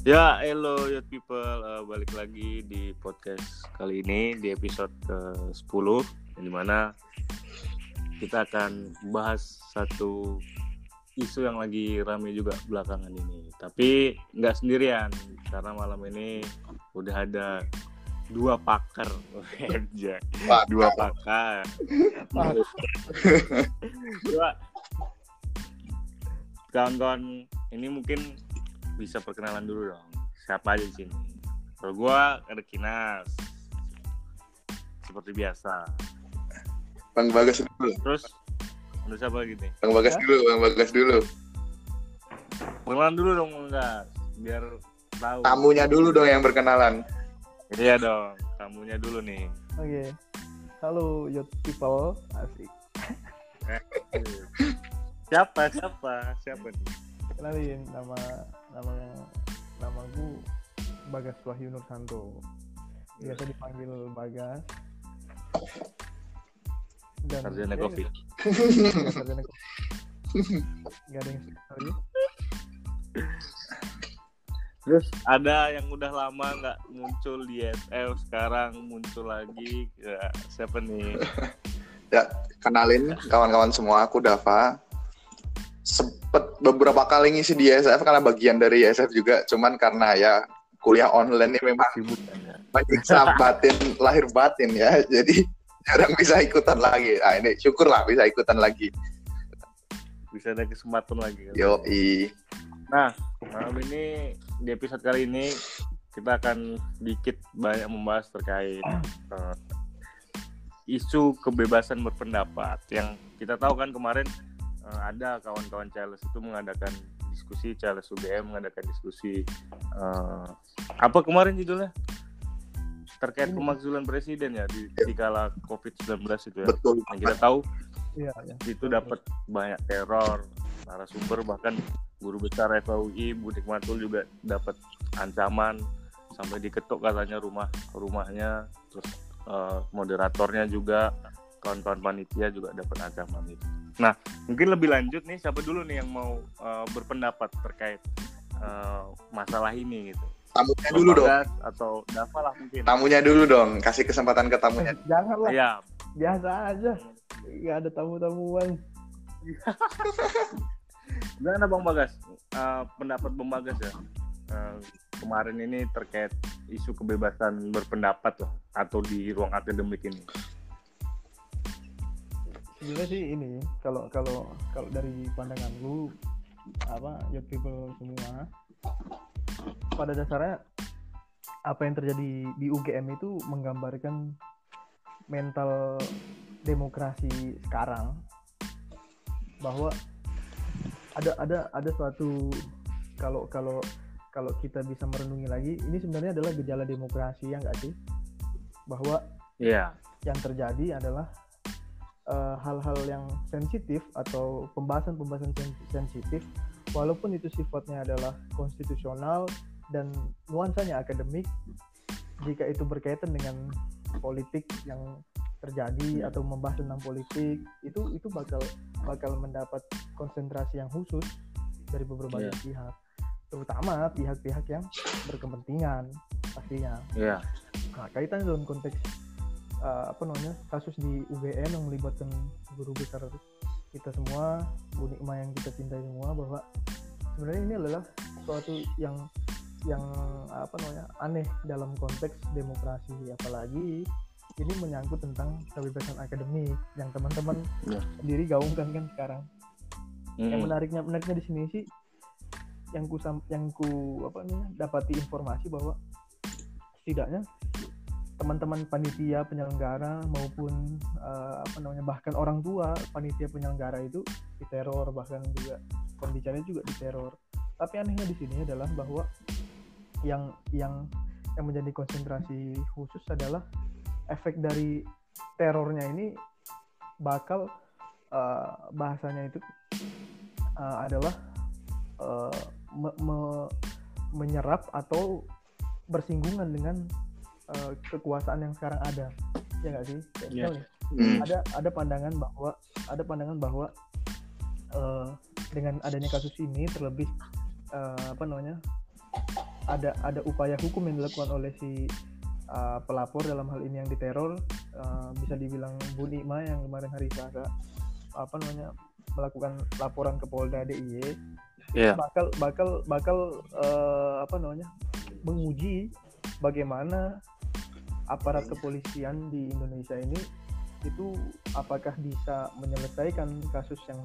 Ya, hello youth people, uh, balik lagi di podcast kali ini di episode ke-10 di mana kita akan bahas satu isu yang lagi rame juga belakangan ini. Tapi nggak sendirian karena malam ini udah ada dua pakar, aja dua pakar, dua. Kawan-kawan ini mungkin bisa perkenalan dulu dong. Siapa aja di sini? Kalau gua ada Kinas. Seperti biasa. Bang Bagas dulu. Terus ada siapa lagi nih? Bang Bagas dulu, Bang Bagas dulu. Perkenalan dulu dong enggak biar tahu. Tamunya dulu dong yang berkenalan. Iya dong, tamunya dulu nih. Oke. Halo youth people, asik. Siapa? Siapa? Siapa nih? Kenalin nama nama nama gue Bagas Wahyu Nursanto. Biasa dipanggil Bagas. Dan Sarjana kopi. iya, sarjana kopi. Gak ada yang ya. Terus ada yang udah lama nggak muncul di SF sekarang muncul lagi. Ya, siapa nih? Ya, kenalin kawan-kawan semua, aku Dava. Sempet beberapa kali ngisi di SF karena bagian dari SF juga, cuman karena ya kuliah online ini memang Sibuk menyiksa batin, lahir batin ya, jadi jarang bisa ikutan lagi. Ah ini syukurlah bisa ikutan lagi. Bisa ada kesempatan lagi. kan? Yoi. Nah, malam ini di episode kali ini kita akan sedikit banyak membahas terkait eh, isu kebebasan berpendapat yang kita tahu kan kemarin eh, ada kawan-kawan Charles itu mengadakan diskusi Charles UGM mengadakan diskusi eh, apa kemarin judulnya terkait pemakzulan presiden ya di, di kala COVID-19 itu ya. Betul. Yang kita tahu Iya, ya. itu dapat banyak teror narasumber bahkan guru besar FAUI Budik Matul juga dapat ancaman sampai diketuk katanya rumah rumahnya terus eh, moderatornya juga kawan-kawan panitia juga dapat ancaman itu. Nah mungkin lebih lanjut nih siapa dulu nih yang mau eh, berpendapat terkait eh, masalah ini gitu. Tamunya dulu dong. Bagas atau Dava lah mungkin. Tamunya dulu dong. Kasih kesempatan ke tamunya. Janganlah, Iya. biasa aja. Gak ada tamu-tamuan. Gimana Bang Bagas? Eh, pendapat Bang Bagas ya. Eh, kemarin ini terkait isu kebebasan berpendapat lah atau di ruang akademik ini. Sebenarnya sih ini kalau kalau kalau dari pandangan lu apa youth people semua pada dasarnya apa yang terjadi di UGM itu menggambarkan mental demokrasi sekarang bahwa ada ada ada suatu kalau kalau kalau kita bisa merenungi lagi ini sebenarnya adalah gejala demokrasi ya nggak sih bahwa Iya. yang terjadi adalah eh, hal-hal yang sensitif atau pembahasan-pembahasan sen- sensitif walaupun itu sifatnya adalah konstitusional dan nuansanya akademik jika itu berkaitan dengan politik yang terjadi atau membahas tentang politik itu itu bakal bakal mendapat konsentrasi yang khusus dari beberapa Iya. pihak terutama pihak-pihak yang berkepentingan pastinya Iya. Nah, kaitan dalam konteks uh, apa namanya kasus di UGM yang melibatkan guru besar kita semua, Bu Nikma yang kita cintai semua bahwa sebenarnya ini adalah suatu yang yang apa namanya aneh dalam konteks demokrasi apalagi ini menyangkut tentang kebebasan akademik yang teman-teman Ya. sendiri gaungkan kan sekarang. Yang Mm. menariknya menariknya di sini sih yang ku yang ku apa namanya dapati informasi bahwa setidaknya teman-teman panitia penyelenggara maupun eh, apa namanya bahkan orang tua panitia penyelenggara itu diteror bahkan juga pembicaranya juga diteror. Tapi anehnya di sini adalah bahwa yang yang yang menjadi konsentrasi khusus adalah efek dari terornya ini bakal eh, bahasanya itu eh, adalah eh, me- me- menyerap atau bersinggungan dengan eh, kekuasaan yang sekarang ada ya nggak sih Kayak Iya. misalnya, Hmm. ada ada pandangan bahwa ada pandangan bahwa eh, dengan adanya kasus ini terlebih eh, apa namanya ada ada upaya hukum yang dilakukan oleh si uh, pelapor dalam hal ini yang diteror uh, bisa dibilang Bu Nikma yang kemarin hari Selasa apa namanya melakukan laporan ke Polda DIY Iya. bakal bakal bakal uh, apa namanya menguji bagaimana aparat kepolisian di Indonesia ini itu apakah bisa menyelesaikan kasus yang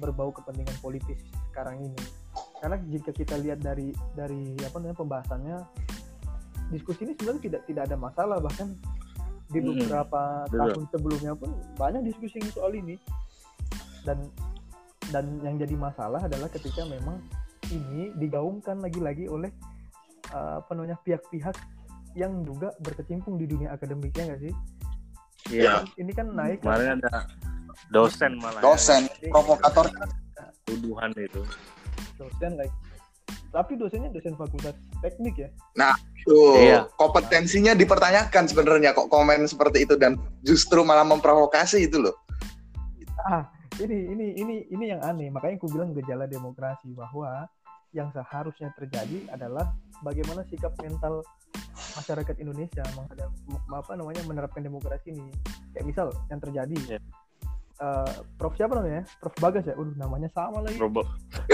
berbau kepentingan politis sekarang ini karena jika kita lihat dari dari apa namanya pembahasannya diskusi ini sebenarnya tidak tidak ada masalah bahkan di Mm-mm. beberapa Betul. tahun sebelumnya pun banyak diskusi soal ini dan dan yang jadi masalah adalah ketika memang ini digaungkan lagi-lagi oleh uh, apa namanya pihak-pihak yang juga berkecimpung di dunia akademik ya nggak sih? Iya. Ini kan naik Kemarin ada dosen malah. ya, Dosen, provokator. tuduhan itu. dosen like tapi dosennya dosen fakultas teknik ya Tuh, Iya. kompetensinya dipertanyakan sebenarnya kok komen seperti itu dan justru malah memprovokasi itu loh. ah ini ini ini ini yang aneh makanya aku bilang gejala demokrasi bahwa yang seharusnya terjadi adalah bagaimana sikap mental masyarakat Indonesia menghadap apa namanya menerapkan demokrasi ini kayak misal yang terjadi Iya. eh, Prof siapa namanya Prof Bagas ya Udah namanya sama lagi Robo.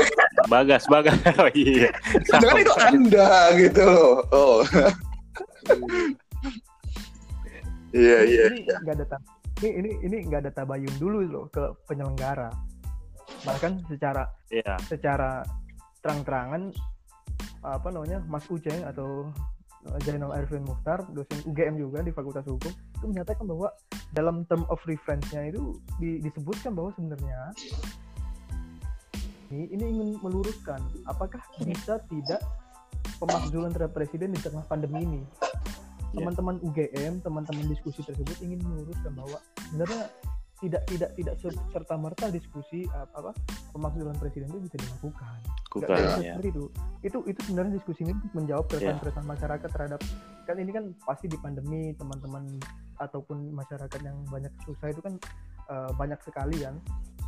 Bagas, Bagas. Oh iya. Jangan itu Anda gitu loh. Oh. Iya, iya. ini nggak ada tab- ini ini ini nggak ada tabayun dulu loh ke penyelenggara bahkan secara Iya. secara terang-terangan apa namanya Mas Uceng atau uh, Zainal Arifin Mukhtar dosen UGM juga di Fakultas Hukum itu menyatakan bahwa dalam term of reference-nya itu di- disebutkan bahwa sebenarnya ini, ini ingin meluruskan apakah bisa tidak pemakzulan terhadap presiden di tengah pandemi ini. Iya. teman-teman UGM teman-teman diskusi tersebut ingin meluruskan bahwa sebenarnya tidak tidak tidak serta merta diskusi apa, apa pemakzulan presiden itu bisa dilakukan Nggak Bukan bisa ya. seperti itu. Itu itu sebenarnya diskusi ini untuk menjawab keresahan-keresahan masyarakat terhadap kan ini kan pasti di pandemi teman-teman ataupun masyarakat yang banyak susah itu kan eh, banyak sekali kan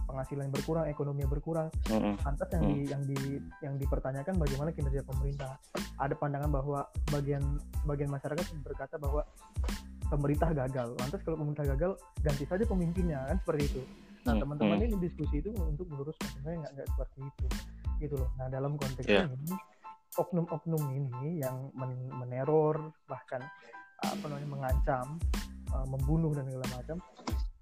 penghasilan yang berkurang, ekonomi yang berkurang. Mm-mm. Lantas yang di yang di yang dipertanyakan bagaimana kinerja pemerintah. Ada pandangan bahwa bagian bagian masyarakat berkata bahwa pemerintah gagal. Lantas kalau pemerintah gagal ganti saja pemimpinnya kan seperti itu. Nah Hmm, teman-teman hmm. ini diskusi itu untuk meluruskan sebenarnya nggak nggak seperti itu gitu loh. Nah dalam konteks Iya. ini oknum-oknum ini yang men- meneror bahkan apa namanya mengancam, uh, membunuh dan segala macam.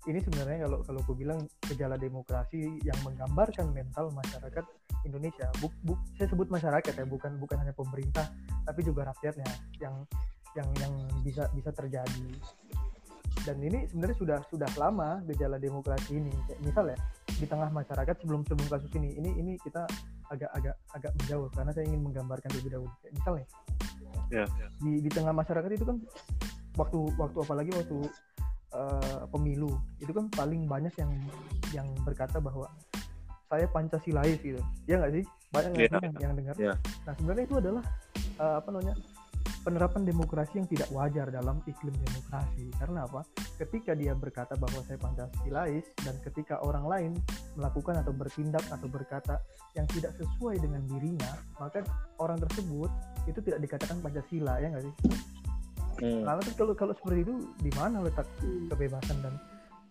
Ini sebenarnya kalau kalau aku bilang gejala demokrasi yang menggambarkan mental masyarakat Indonesia. Buk, buk, saya sebut masyarakat ya, bukan bukan hanya pemerintah, tapi juga rakyatnya yang yang yang bisa bisa terjadi. Dan ini sebenarnya sudah sudah lama gejala demokrasi ini. Kayak misal ya di tengah masyarakat sebelum sebelum kasus ini, ini ini kita agak agak agak menjauh karena saya ingin menggambarkan lebih dahulu. Kayak misalnya Ya. di di tengah masyarakat itu kan waktu waktu apalagi waktu eh, pemilu itu kan paling banyak yang yang berkata bahwa saya pancasilais gitu ya nggak sih banyak Iya. sih yang, yang dengar Iya. nah sebenarnya itu adalah eh, apa namanya penerapan demokrasi yang tidak wajar dalam iklim demokrasi. Karena apa? Ketika dia berkata bahwa saya pancasilais dan ketika orang lain melakukan atau bertindak atau berkata yang tidak sesuai dengan dirinya maka orang tersebut itu tidak dikatakan pancasila ya nggak sih? Hmm. Nah, terus kalau kalau seperti itu di mana letak kebebasan dan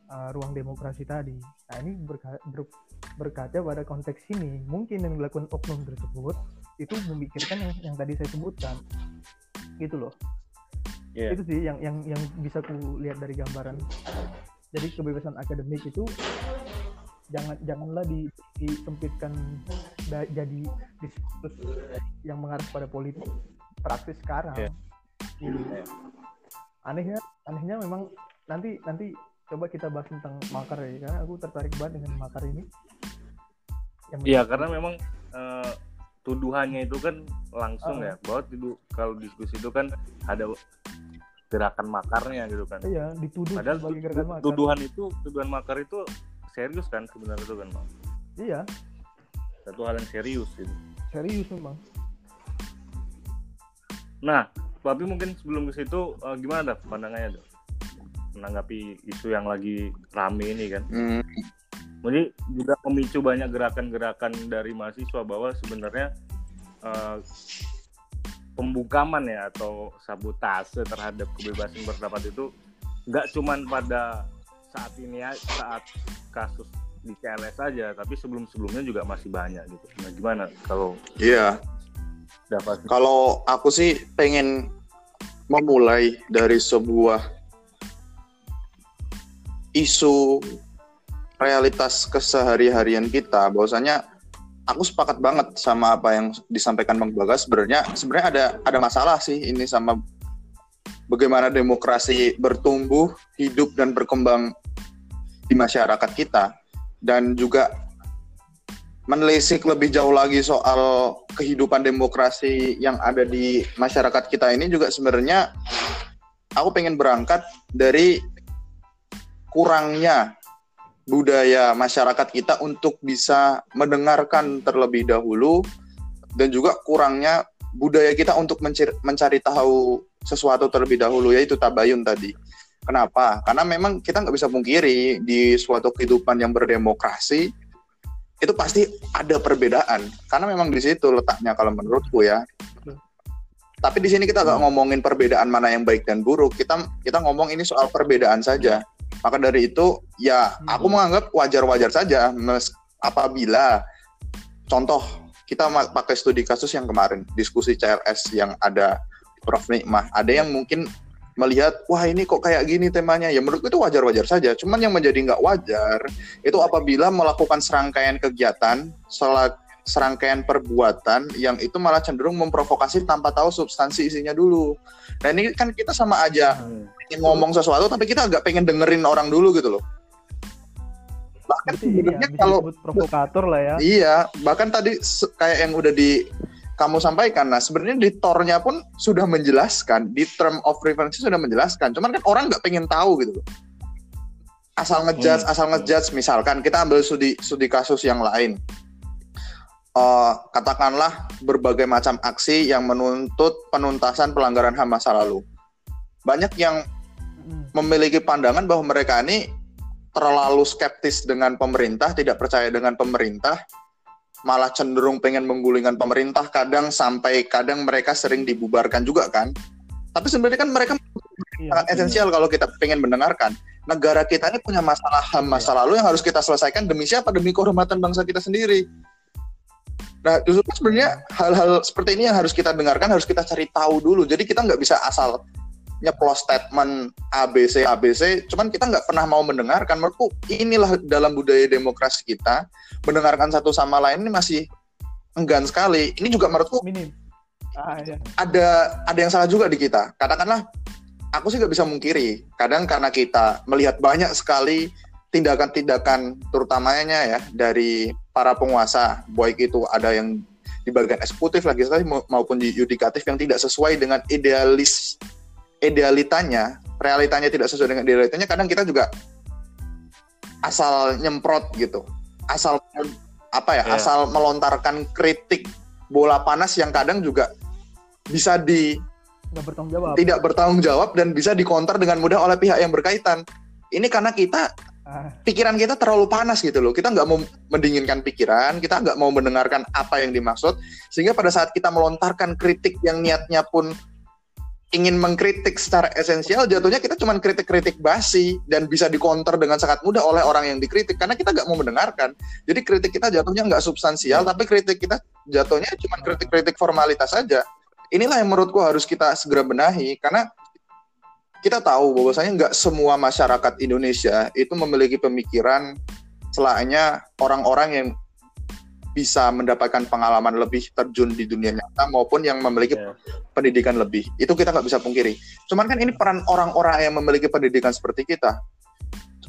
uh, ruang demokrasi tadi? Nah, ini berka- ber- berkaca pada konteks ini, mungkin yang dilakukan oknum tersebut itu memikirkan yang, yang tadi saya sebutkan, gitu loh. Iya. Itu sih yang yang yang bisa ku lihat dari gambaran. Jadi kebebasan akademik itu jangan janganlah di, disempitkan da- jadi diskursus yang mengarah pada politik praktis sekarang. Iya. Gitu. Anehnya, anehnya memang nanti nanti coba kita bahas tentang makar ya, karena aku tertarik banget dengan makar ini. Yang Iya, karena memang eh, tuduhannya itu kan langsung Ah. ya, bahwa tuduh kalau diskusi itu kan ada gerakan makarnya gitu kan. Iya, dituduh Padahal sebagai gerakan makar. tuduhan itu, tuduhan makar itu serius kan sebenarnya itu kan, Bang. Iya, Satu hal yang serius gitu. serius memang. Nah, tapi mungkin sebelum ke situ eh, gimana dah pandangannya dah? menanggapi isu yang lagi rame ini kan. Hmm, Jadi juga memicu banyak gerakan-gerakan dari mahasiswa bahwa sebenarnya eh, pembungkaman ya atau sabotase terhadap kebebasan berpendapat itu nggak cuman pada saat ini ya, saat kasus di CLS saja, tapi sebelum-sebelumnya juga masih banyak gitu. Nah, gimana kalau Iya. dapat Kalau aku sih pengen memulai dari sebuah isu realitas kesehari-harian kita, bahwasanya aku sepakat banget sama apa yang disampaikan Bang Bagas. Sebenarnya sebenarnya ada ada masalah sih ini sama bagaimana demokrasi bertumbuh, hidup dan berkembang di masyarakat kita dan juga menelisik lebih jauh lagi soal kehidupan demokrasi yang ada di masyarakat kita ini juga sebenarnya aku pengen berangkat dari kurangnya budaya masyarakat kita untuk bisa mendengarkan terlebih dahulu dan juga kurangnya budaya kita untuk mencari, tahu sesuatu terlebih dahulu yaitu tabayun tadi. Kenapa? Karena memang kita nggak bisa pungkiri di suatu kehidupan yang berdemokrasi itu pasti ada perbedaan karena memang di situ letaknya kalau menurutku ya. Tapi di sini kita nggak ngomongin perbedaan mana yang baik dan buruk. Kita kita ngomong ini soal perbedaan saja. Maka dari itu ya aku menganggap wajar-wajar saja. Mes, apabila contoh kita pakai studi kasus yang kemarin diskusi CLS yang ada Prof Nikmah. Ada yang mungkin melihat wah ini kok kayak gini temanya. Ya menurutku itu wajar-wajar saja. Cuman yang menjadi nggak wajar itu apabila melakukan serangkaian kegiatan serangkaian perbuatan yang itu malah cenderung memprovokasi tanpa tahu substansi isinya dulu. Nah ini kan kita sama aja. Hmm. Pengen ngomong sesuatu tapi kita agak pengen dengerin orang dulu gitu loh bahkan Berarti ini ya, sebenarnya bisa kalau provokator lah ya. Iya, bahkan tadi kayak yang udah di kamu sampaikan. Nah, sebenarnya di tornya pun sudah menjelaskan, di term of reference sudah menjelaskan. Cuman kan orang nggak pengen tahu gitu loh. Asal ngejudge, Hmm. asal ngejudge. Misalkan kita ambil studi studi kasus yang lain. Eh, katakanlah berbagai macam aksi yang menuntut penuntasan pelanggaran HAM masa lalu. Banyak yang. Memiliki pandangan bahwa mereka ini terlalu skeptis dengan pemerintah, tidak percaya dengan pemerintah, malah cenderung pengen menggulingkan pemerintah, kadang sampai kadang mereka sering dibubarkan juga kan. Tapi sebenarnya kan mereka Iya, sangat esensial kalau kita pengen mendengarkan. Negara kita ini punya masalah HAM masa lalu yang harus kita selesaikan demi siapa? Demi kehormatan bangsa kita sendiri. Nah, justru sebenarnya hal-hal seperti ini yang harus kita dengarkan, harus kita cari tahu dulu. Jadi kita nggak bisa asal nyeplos statement ABC ABC, cuman kita nggak pernah mau mendengarkan. Menurutku inilah dalam budaya demokrasi kita, mendengarkan satu sama lain ini masih enggan sekali. Ini juga menurutku minim. Ah, iya. ada ada yang salah juga di kita. Katakanlah, aku sih nggak bisa mungkiri. Kadang karena kita melihat banyak sekali tindakan-tindakan, terutamanya ya dari para penguasa, baik itu ada yang di bagian eksekutif legislatif mau- maupun di yudikatif yang tidak sesuai dengan idealis idealitanya, realitanya tidak sesuai dengan idealitanya. Kadang kita juga asal nyemprot gitu, asal apa ya, Iya. asal melontarkan kritik bola panas yang kadang juga bisa di Nggak bertanggung jawab. tidak bertanggung jawab dan bisa dikonter dengan mudah oleh pihak yang berkaitan. Ini karena kita Ah, pikiran kita terlalu panas gitu loh. Kita nggak mau mendinginkan pikiran, kita nggak mau mendengarkan apa yang dimaksud, sehingga pada saat kita melontarkan kritik yang niatnya pun ingin mengkritik secara esensial, jatuhnya kita cuma kritik-kritik basi dan bisa dikonter dengan sangat mudah oleh orang yang dikritik karena kita nggak mau mendengarkan. Jadi kritik kita jatuhnya nggak substansial, tapi kritik kita jatuhnya cuma kritik-kritik formalitas saja. Inilah yang menurutku harus kita segera benahi karena kita tahu bahwasanya nggak semua masyarakat Indonesia itu memiliki pemikiran selainnya orang-orang yang bisa mendapatkan pengalaman lebih terjun di dunia nyata maupun yang memiliki Ya. pendidikan lebih. Itu kita nggak bisa pungkiri. Cuman kan ini peran orang-orang yang memiliki pendidikan seperti kita.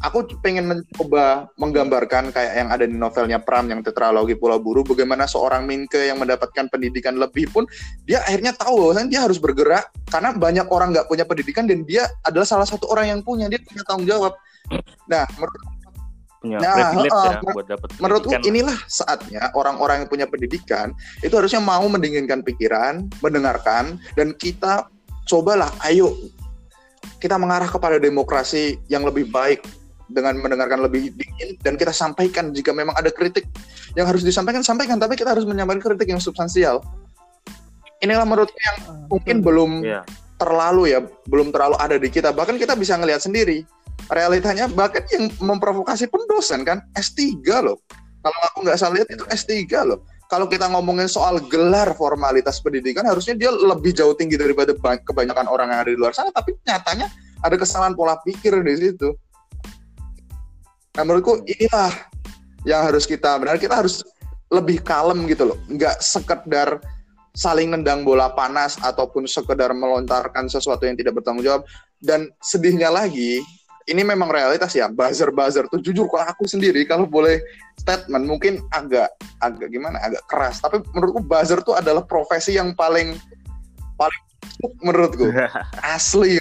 Aku pengen mencoba menggambarkan kayak yang ada di novelnya Pram yang tetralogi Pulau Buru, bagaimana seorang Minke yang mendapatkan pendidikan lebih pun dia akhirnya tahu bahwa dia harus bergerak karena banyak orang nggak punya pendidikan dan dia adalah salah satu orang yang punya dia punya tanggung jawab. Nah, menurut punya Nah, privilege uh, ya buat dapat menurutku pendidikan. inilah saatnya orang-orang yang punya pendidikan itu harusnya mau mendinginkan pikiran, mendengarkan, dan kita cobalah, ayo. Kita mengarah kepada demokrasi yang lebih baik dengan mendengarkan lebih dingin dan kita sampaikan jika memang ada kritik yang harus disampaikan sampaikan. Tapi kita harus menyampaikan kritik yang substansial. Inilah menurutku yang Ah, mungkin belum Iya. terlalu ya belum terlalu ada di kita. Bahkan kita bisa ngelihat sendiri realitanya bahkan yang memprovokasi pun dosen kan S3 loh. Kalau aku nggak salah lihat itu S3 loh. Kalau kita ngomongin soal gelar formalitas pendidikan harusnya dia lebih jauh tinggi daripada ba- kebanyakan orang yang ada di luar sana tapi nyatanya ada kesalahan pola pikir di situ. Nah menurutku inilah yang harus kita benar kita harus lebih kalem gitu loh. Nggak sekedar saling nendang bola panas ataupun sekedar melontarkan sesuatu yang tidak bertanggung jawab. Dan sedihnya lagi ini memang realitas ya. Buzzer-buzzer tuh jujur kalau aku sendiri kalau boleh statement mungkin agak agak gimana agak keras. Tapi menurutku buzzer tuh adalah profesi yang paling paling menurutku. Asli.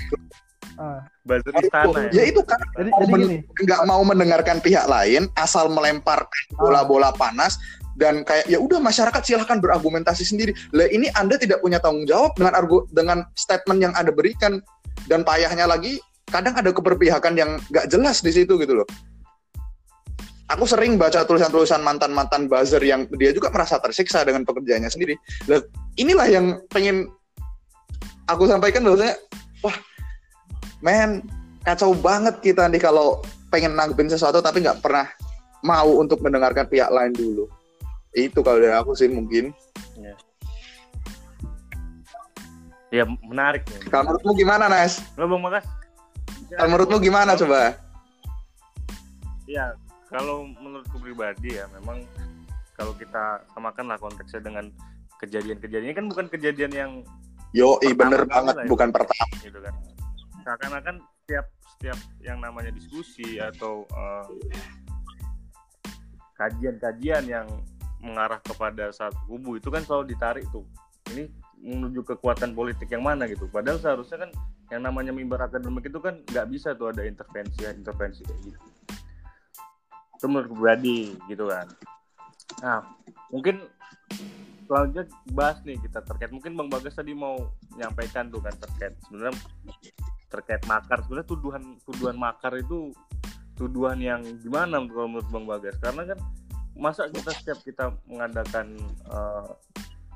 Ah, Buzzer istana ya? itu kan. Jadi mau jadi nggak mau mendengarkan pihak lain asal melemparkan bola-bola panas dan kayak ya udah masyarakat silahkan berargumentasi sendiri. Lah ini Anda tidak punya tanggung jawab dengan argu dengan statement yang Anda berikan. Dan payahnya lagi kadang ada keberpihakan yang nggak jelas di situ gitu loh. Aku sering baca tulisan-tulisan mantan-mantan buzzer yang dia juga merasa tersiksa dengan pekerjaannya sendiri. Lah inilah yang pengen aku sampaikan bahwasanya wah men kacau banget kita nih kalau pengen nanggepin sesuatu tapi nggak pernah mau untuk mendengarkan pihak lain dulu. Itu kalau dari aku sih mungkin. ya menarik nih Kalau menurutmu gimana, Nas? lo bang Makas Kalau menurutmu gimana coba? ya kalau menurutku pribadi ya memang kalau kita samakan lah konteksnya dengan kejadian-kejadian ini kan bukan kejadian yang Yo, i bener banget, lah ya. bukan pertama. gitu kan seakan-akan setiap setiap yang namanya diskusi atau eh, kajian-kajian yang mengarah kepada satu kubu itu kan selalu ditarik tuh ini menuju kekuatan politik yang mana gitu. Padahal seharusnya kan yang namanya mimbar akademik itu kan nggak bisa tuh ada intervensi intervensi kayak gitu. Itu menurut pribadi gitu kan. Nah mungkin selanjutnya bahas nih kita terkait. Mungkin bang bagas tadi mau menyampaikan tuh kan terkait. Sebenarnya terkait makar. Sebenarnya tuduhan tuduhan makar itu tuduhan yang gimana menurut bang bagas? Karena kan masa kita setiap kita mengadakan eh,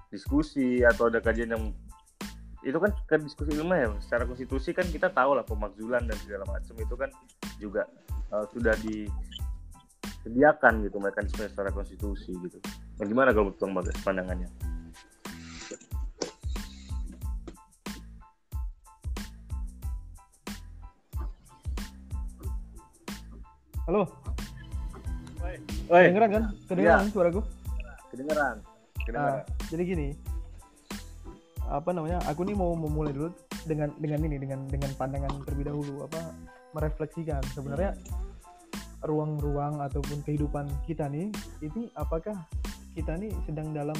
diskusi atau ada kajian yang itu kan ke diskusi ilmiah ya secara konstitusi kan kita tahu lah pemakzulan dan segala macam itu kan juga eh, sudah disediakan gitu mekanisme secara konstitusi gitu. Nah, gimana kalau bang bagas pandangannya? Halo? Woi, kedengeran kan? Kedengeran Iya. suaraku? Kedengeran kedengeran Ah, jadi gini apa namanya aku nih mau memulai dulu dengan dengan ini dengan dengan pandangan terlebih dahulu apa merefleksikan sebenarnya ruang-ruang ataupun kehidupan kita nih ini apakah kita nih sedang dalam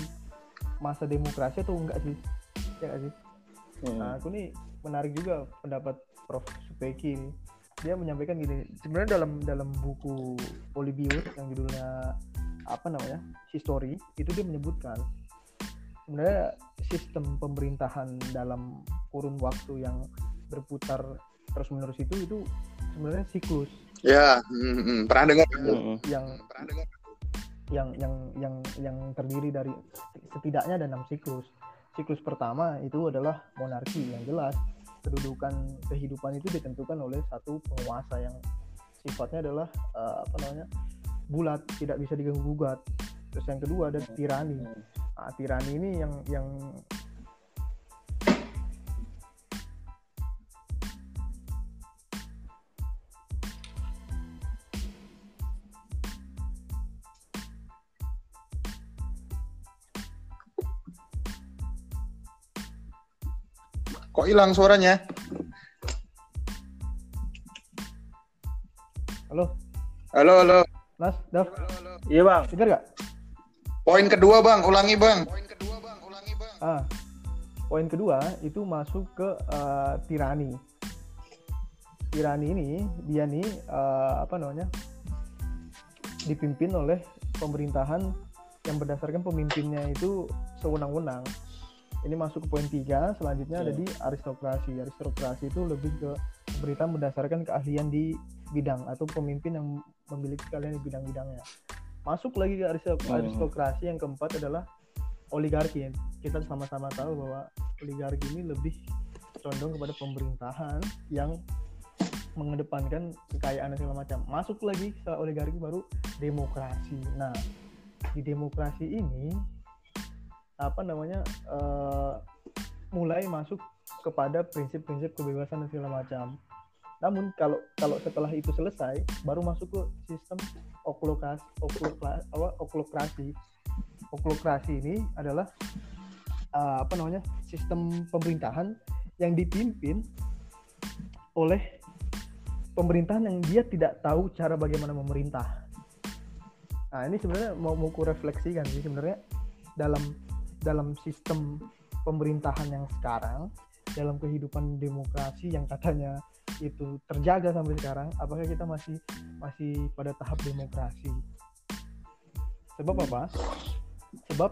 masa demokrasi atau enggak sih ya nggak sih Hmm. Nah, aku nih menarik juga pendapat Prof. Supeki ini. Dia menyampaikan gini, sebenarnya dalam dalam buku Polybius yang judulnya apa namanya? History, itu dia menyebutkan sebenarnya sistem pemerintahan dalam kurun waktu yang berputar terus-menerus itu itu sebenarnya siklus Ya, hmm, hmm, pernah dengar. Hmm. yang Pernah dengar. yang yang yang yang terdiri dari setidaknya ada enam siklus. Siklus pertama itu adalah monarki yang jelas kedudukan kehidupan itu ditentukan oleh satu penguasa yang sifatnya adalah eh, apa namanya bulat tidak bisa diganggu gugat. Terus yang kedua ada tirani. Nah, tirani ini yang yang Kok hilang suaranya? halo Halo, halo. Nas, Dav, iya bang dengar gak? Poin kedua, Bang. Ulangi, Bang. Ah, poin kedua itu masuk ke eh, tirani. Tirani ini dia nih eh, apa namanya dipimpin oleh pemerintahan yang berdasarkan pemimpinnya itu sewenang-wenang. Ini masuk ke poin tiga. Selanjutnya ada di aristokrasi. Aristokrasi itu lebih ke pemerintahan berdasarkan keahlian di bidang atau pemimpin yang memiliki keahlian di bidang-bidangnya. Masuk lagi ke Hmm. aristokrasi yang keempat adalah oligarki kita sama-sama tahu bahwa oligarki ini lebih condong kepada pemerintahan yang mengedepankan kekayaan dan segala macam masuk lagi setelah oligarki baru demokrasi nah di demokrasi ini apa namanya uh, mulai masuk kepada prinsip-prinsip kebebasan dan segala macam namun kalau kalau setelah itu selesai baru masuk ke sistem oklokrasi oklokrasi oklokrasi ini adalah uh, apa namanya sistem pemerintahan yang dipimpin oleh pemerintahan yang dia tidak tahu cara bagaimana memerintah. Nah ini sebenarnya mau mau refleksikan sih sebenarnya dalam dalam sistem pemerintahan yang sekarang dalam kehidupan demokrasi yang katanya itu terjaga sampai sekarang apakah kita masih masih pada tahap demokrasi? Sebab apa sebab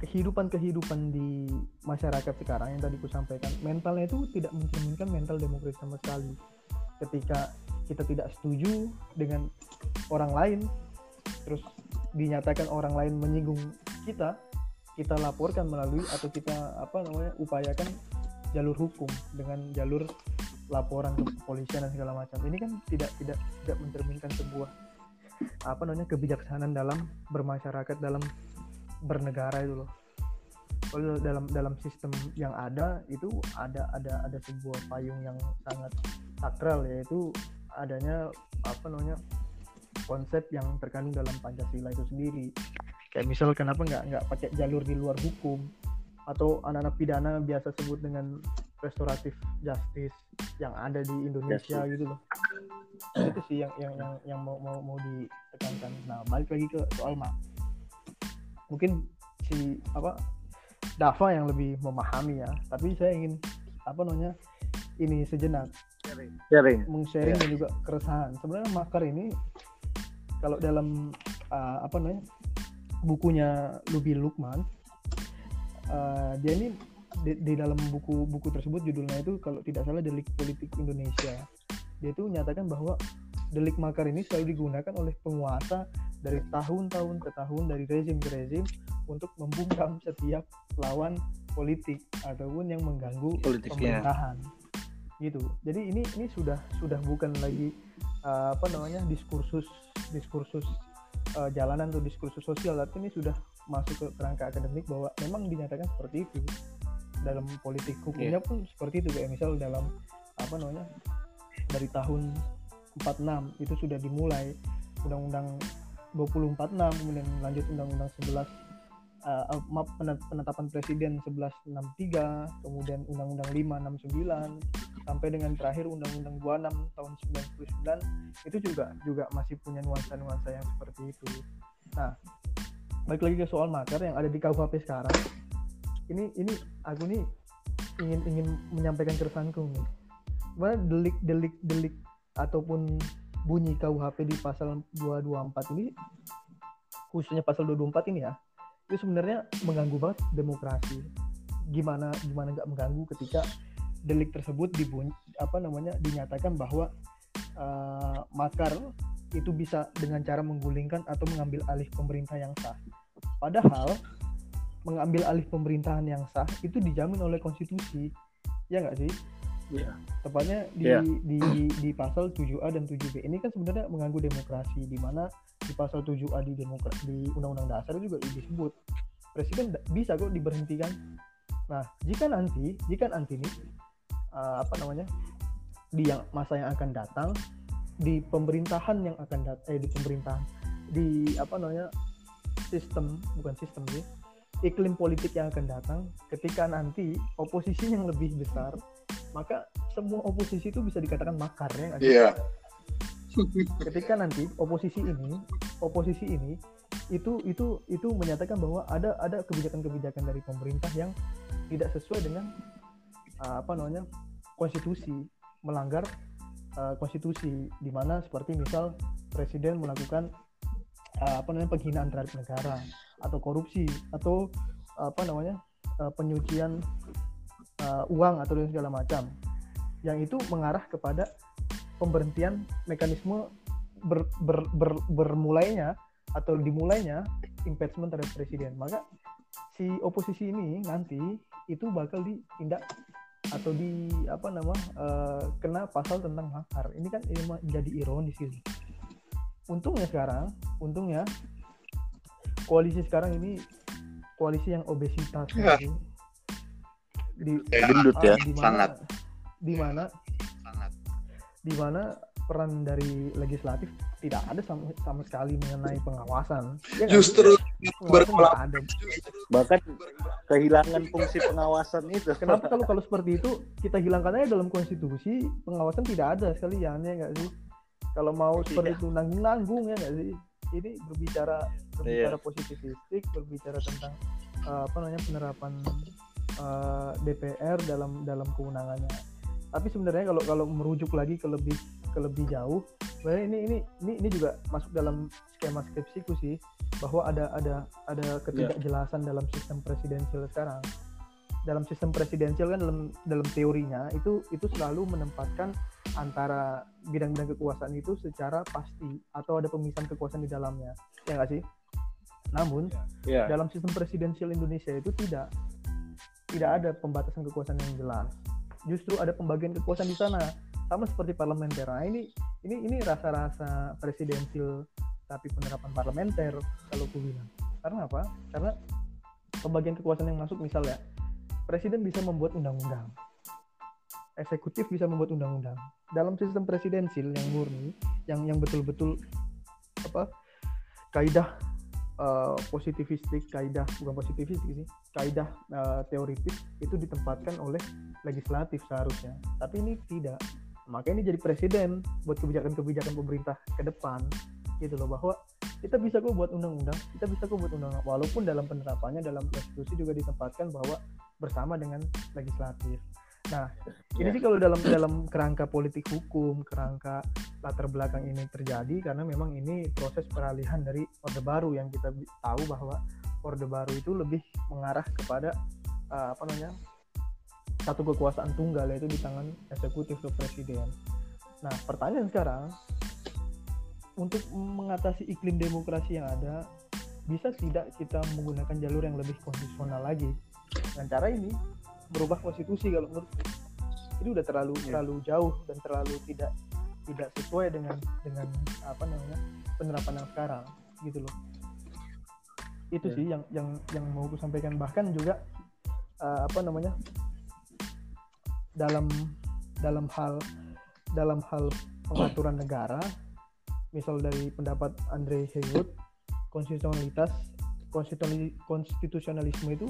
kehidupan-kehidupan di masyarakat sekarang yang tadi ku sampaikan mentalnya itu tidak mencerminkan mental demokrasi sama sekali. Ketika kita tidak setuju dengan orang lain terus dinyatakan orang lain menyinggung kita kita laporkan melalui atau kita apa namanya upayakan jalur hukum dengan jalur laporan ke kepolisian dan segala macam. Ini kan tidak tidak tidak mencerminkan sebuah apa namanya kebijaksanaan dalam bermasyarakat dalam bernegara itu loh. Kalau dalam dalam sistem yang ada itu ada ada ada sebuah payung yang sangat sakral yaitu adanya apa namanya konsep yang terkandung dalam pancasila itu sendiri. Kayak misal kenapa nggak nggak pakai jalur di luar hukum atau anak-anak pidana biasa sebut dengan restoratif justice yang ada di Indonesia yes. gitu loh. Itu sih yang yang yang, yang mau mau mau ditekankan. Nah balik lagi ke soal mak mungkin si apa Dava yang lebih memahami ya. Tapi saya ingin apa namanya ini sejenak. Sharing. Sharing. Yeah. dan juga keresahan. Sebenarnya makar ini kalau dalam uh, apa namanya bukunya Lubi Lukman uh, dia ini di, di dalam buku buku tersebut judulnya itu kalau tidak salah delik politik Indonesia. Dia itu menyatakan bahwa delik makar ini selalu digunakan oleh penguasa dari tahun-tahun ke tahun dari rezim ke rezim untuk membungkam setiap lawan politik ataupun yang mengganggu Politiknya. pemerintahan. Gitu. Jadi ini ini sudah sudah bukan lagi uh, apa namanya diskursus diskursus uh, jalanan atau diskursus sosial tapi ini sudah masuk ke kerangka akademik bahwa memang dinyatakan seperti itu. Dalam politik hukumnya yeah. pun seperti itu. Kayak misal dalam apa namanya dari tahun 46 itu sudah dimulai undang-undang 2046 kemudian lanjut undang-undang 11 uh, maaf penetapan presiden 1163 kemudian undang-undang 569 sampai dengan terakhir undang-undang 26 tahun 99 itu juga juga masih punya nuansa-nuansa yang seperti itu. Nah balik lagi ke soal makar yang ada di KUHP sekarang. Ini ini aku nih ingin ingin menyampaikan keresahanku nih. Mana delik delik delik ataupun bunyi KUHP di pasal 224 ini khususnya pasal 224 ini ya itu sebenarnya mengganggu banget demokrasi. Gimana gimana nggak mengganggu ketika delik tersebut dibunyi apa namanya dinyatakan bahwa uh, makar itu bisa dengan cara menggulingkan atau mengambil alih pemerintah yang sah. Padahal mengambil alih pemerintahan yang sah itu dijamin oleh konstitusi. Ya nggak sih? Yeah. tepatnya di, yeah. di, di di pasal 7A dan 7B ini kan sebenarnya mengganggu demokrasi di mana di pasal 7A di demokrasi di undang-undang dasar juga disebut presiden bisa kok diberhentikan. Nah jika nanti jika nanti ini uh, apa namanya di yang masa yang akan datang di pemerintahan yang akan datang eh di pemerintahan. Di apa namanya sistem bukan sistem sih iklim politik yang akan datang. Ketika nanti oposisi yang lebih besar maka semua oposisi itu bisa dikatakan makar ya Iya. Ketika nanti oposisi ini, oposisi ini itu itu itu menyatakan bahwa ada ada kebijakan-kebijakan dari pemerintah yang tidak sesuai dengan uh, apa namanya konstitusi, melanggar uh, konstitusi di mana seperti misal presiden melakukan uh, apa namanya penghinaan terhadap negara atau korupsi atau apa namanya uh, penyucian uh, uang atau segala macam yang itu mengarah kepada pemberhentian mekanisme ber, ber, ber, bermulainya atau dimulainya impeachment terhadap presiden. Maka si oposisi ini nanti itu bakal ditindak atau di apa nama uh, kena pasal tentang makar. Ini kan ini menjadi ironis gitu. Untungnya sekarang, untungnya koalisi sekarang ini koalisi yang obesitas Ya. gitu. di Ya, gendut ya. di mana sangat. di mana Sangat. di mana peran dari legislatif tidak ada sama, sama sekali mengenai pengawasan. Ya Justru sih? Pengawasan berkolab- nggak ada. Bahkan kehilangan fungsi pengawasan itu. Kenapa kalau kalau seperti itu kita hilangkan aja dalam konstitusi pengawasan tidak ada sekalian ya nggak sih? Kalau mau seperti itu nanggung nanggung ya nggak sih? Ini berbicara berbicara positivistik, berbicara tentang eh, apa namanya penerapan eh, DPR dalam dalam kewenangannya. Tapi sebenarnya kalau kalau merujuk lagi ke lebih ke lebih jauh, sebenarnya ini ini ini ini juga masuk dalam skema skripsiku sih bahwa ada ada ada ketidakjelasan dalam sistem presidensial sekarang. Dalam sistem presidensial kan dalam dalam teorinya itu itu selalu menempatkan antara bidang-bidang kekuasaan itu secara pasti atau ada pemisahan kekuasaan di dalamnya. Ya nggak sih? Namun Ya. dalam sistem presidensial Indonesia itu tidak tidak ada pembatasan kekuasaan yang jelas. Justru ada pembagian kekuasaan di sana. Sama seperti parlementer. Nah, ini ini ini rasa-rasa presidensial tapi penerapan parlementer kalau aku bilang. Karena apa? Karena pembagian kekuasaan yang masuk misalnya presiden bisa membuat undang-undang. Eksekutif bisa membuat undang-undang. Dalam sistem presidensial yang murni, yang yang betul-betul apa? kaidah uh, positivistik, kaidah bukan positivistik sih, kaidah uh, teoritis itu ditempatkan oleh legislatif seharusnya. Tapi ini tidak. Makanya ini jadi presiden buat kebijakan-kebijakan pemerintah ke depan gitu loh bahwa kita bisa kok buat undang-undang, kita bisa kok buat undang-undang walaupun dalam penerapannya dalam konstitusi juga ditempatkan bahwa bersama dengan legislatif. Nah, ini Ya. sih kalau dalam dalam kerangka politik hukum, kerangka latar belakang ini terjadi karena memang ini proses peralihan dari orde baru yang kita tahu bahwa orde baru itu lebih mengarah kepada uh, apa namanya satu kekuasaan tunggal yaitu di tangan eksekutif atau presiden. Nah pertanyaan sekarang untuk mengatasi iklim demokrasi yang ada bisa tidak kita menggunakan jalur yang lebih konstitusional lagi dengan cara ini berubah konstitusi kalau menurut ini udah terlalu Iya. terlalu jauh dan terlalu tidak tidak sesuai dengan dengan apa namanya penerapan yang sekarang gitu loh itu Ya. sih yang yang yang mau aku sampaikan bahkan juga uh, apa namanya dalam dalam hal dalam hal pengaturan negara misal dari pendapat Andre Heywood konstitusionalitas konstitusionali- konstitusionalisme itu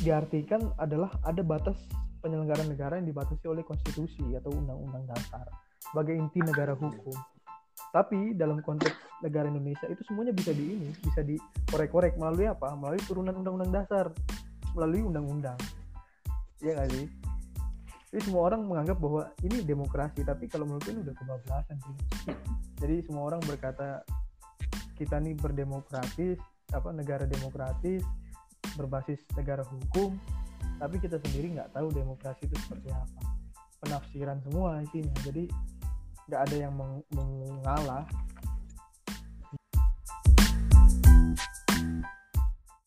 diartikan adalah ada batas penyelenggaraan negara yang dibatasi oleh konstitusi atau undang-undang dasar sebagai inti negara hukum. Tapi dalam konteks negara Indonesia itu semuanya bisa di ini, bisa dikorek-korek melalui apa? Melalui turunan undang-undang dasar, melalui undang-undang. Iya nggak sih? Jadi semua orang menganggap bahwa ini demokrasi, tapi kalau menurut ini udah kebablasan sih. Jadi semua orang berkata kita nih berdemokratis, apa negara demokratis, berbasis negara hukum, tapi kita sendiri nggak tahu demokrasi itu seperti apa. Penafsiran semua isinya. Jadi nggak ada yang meng- mengalah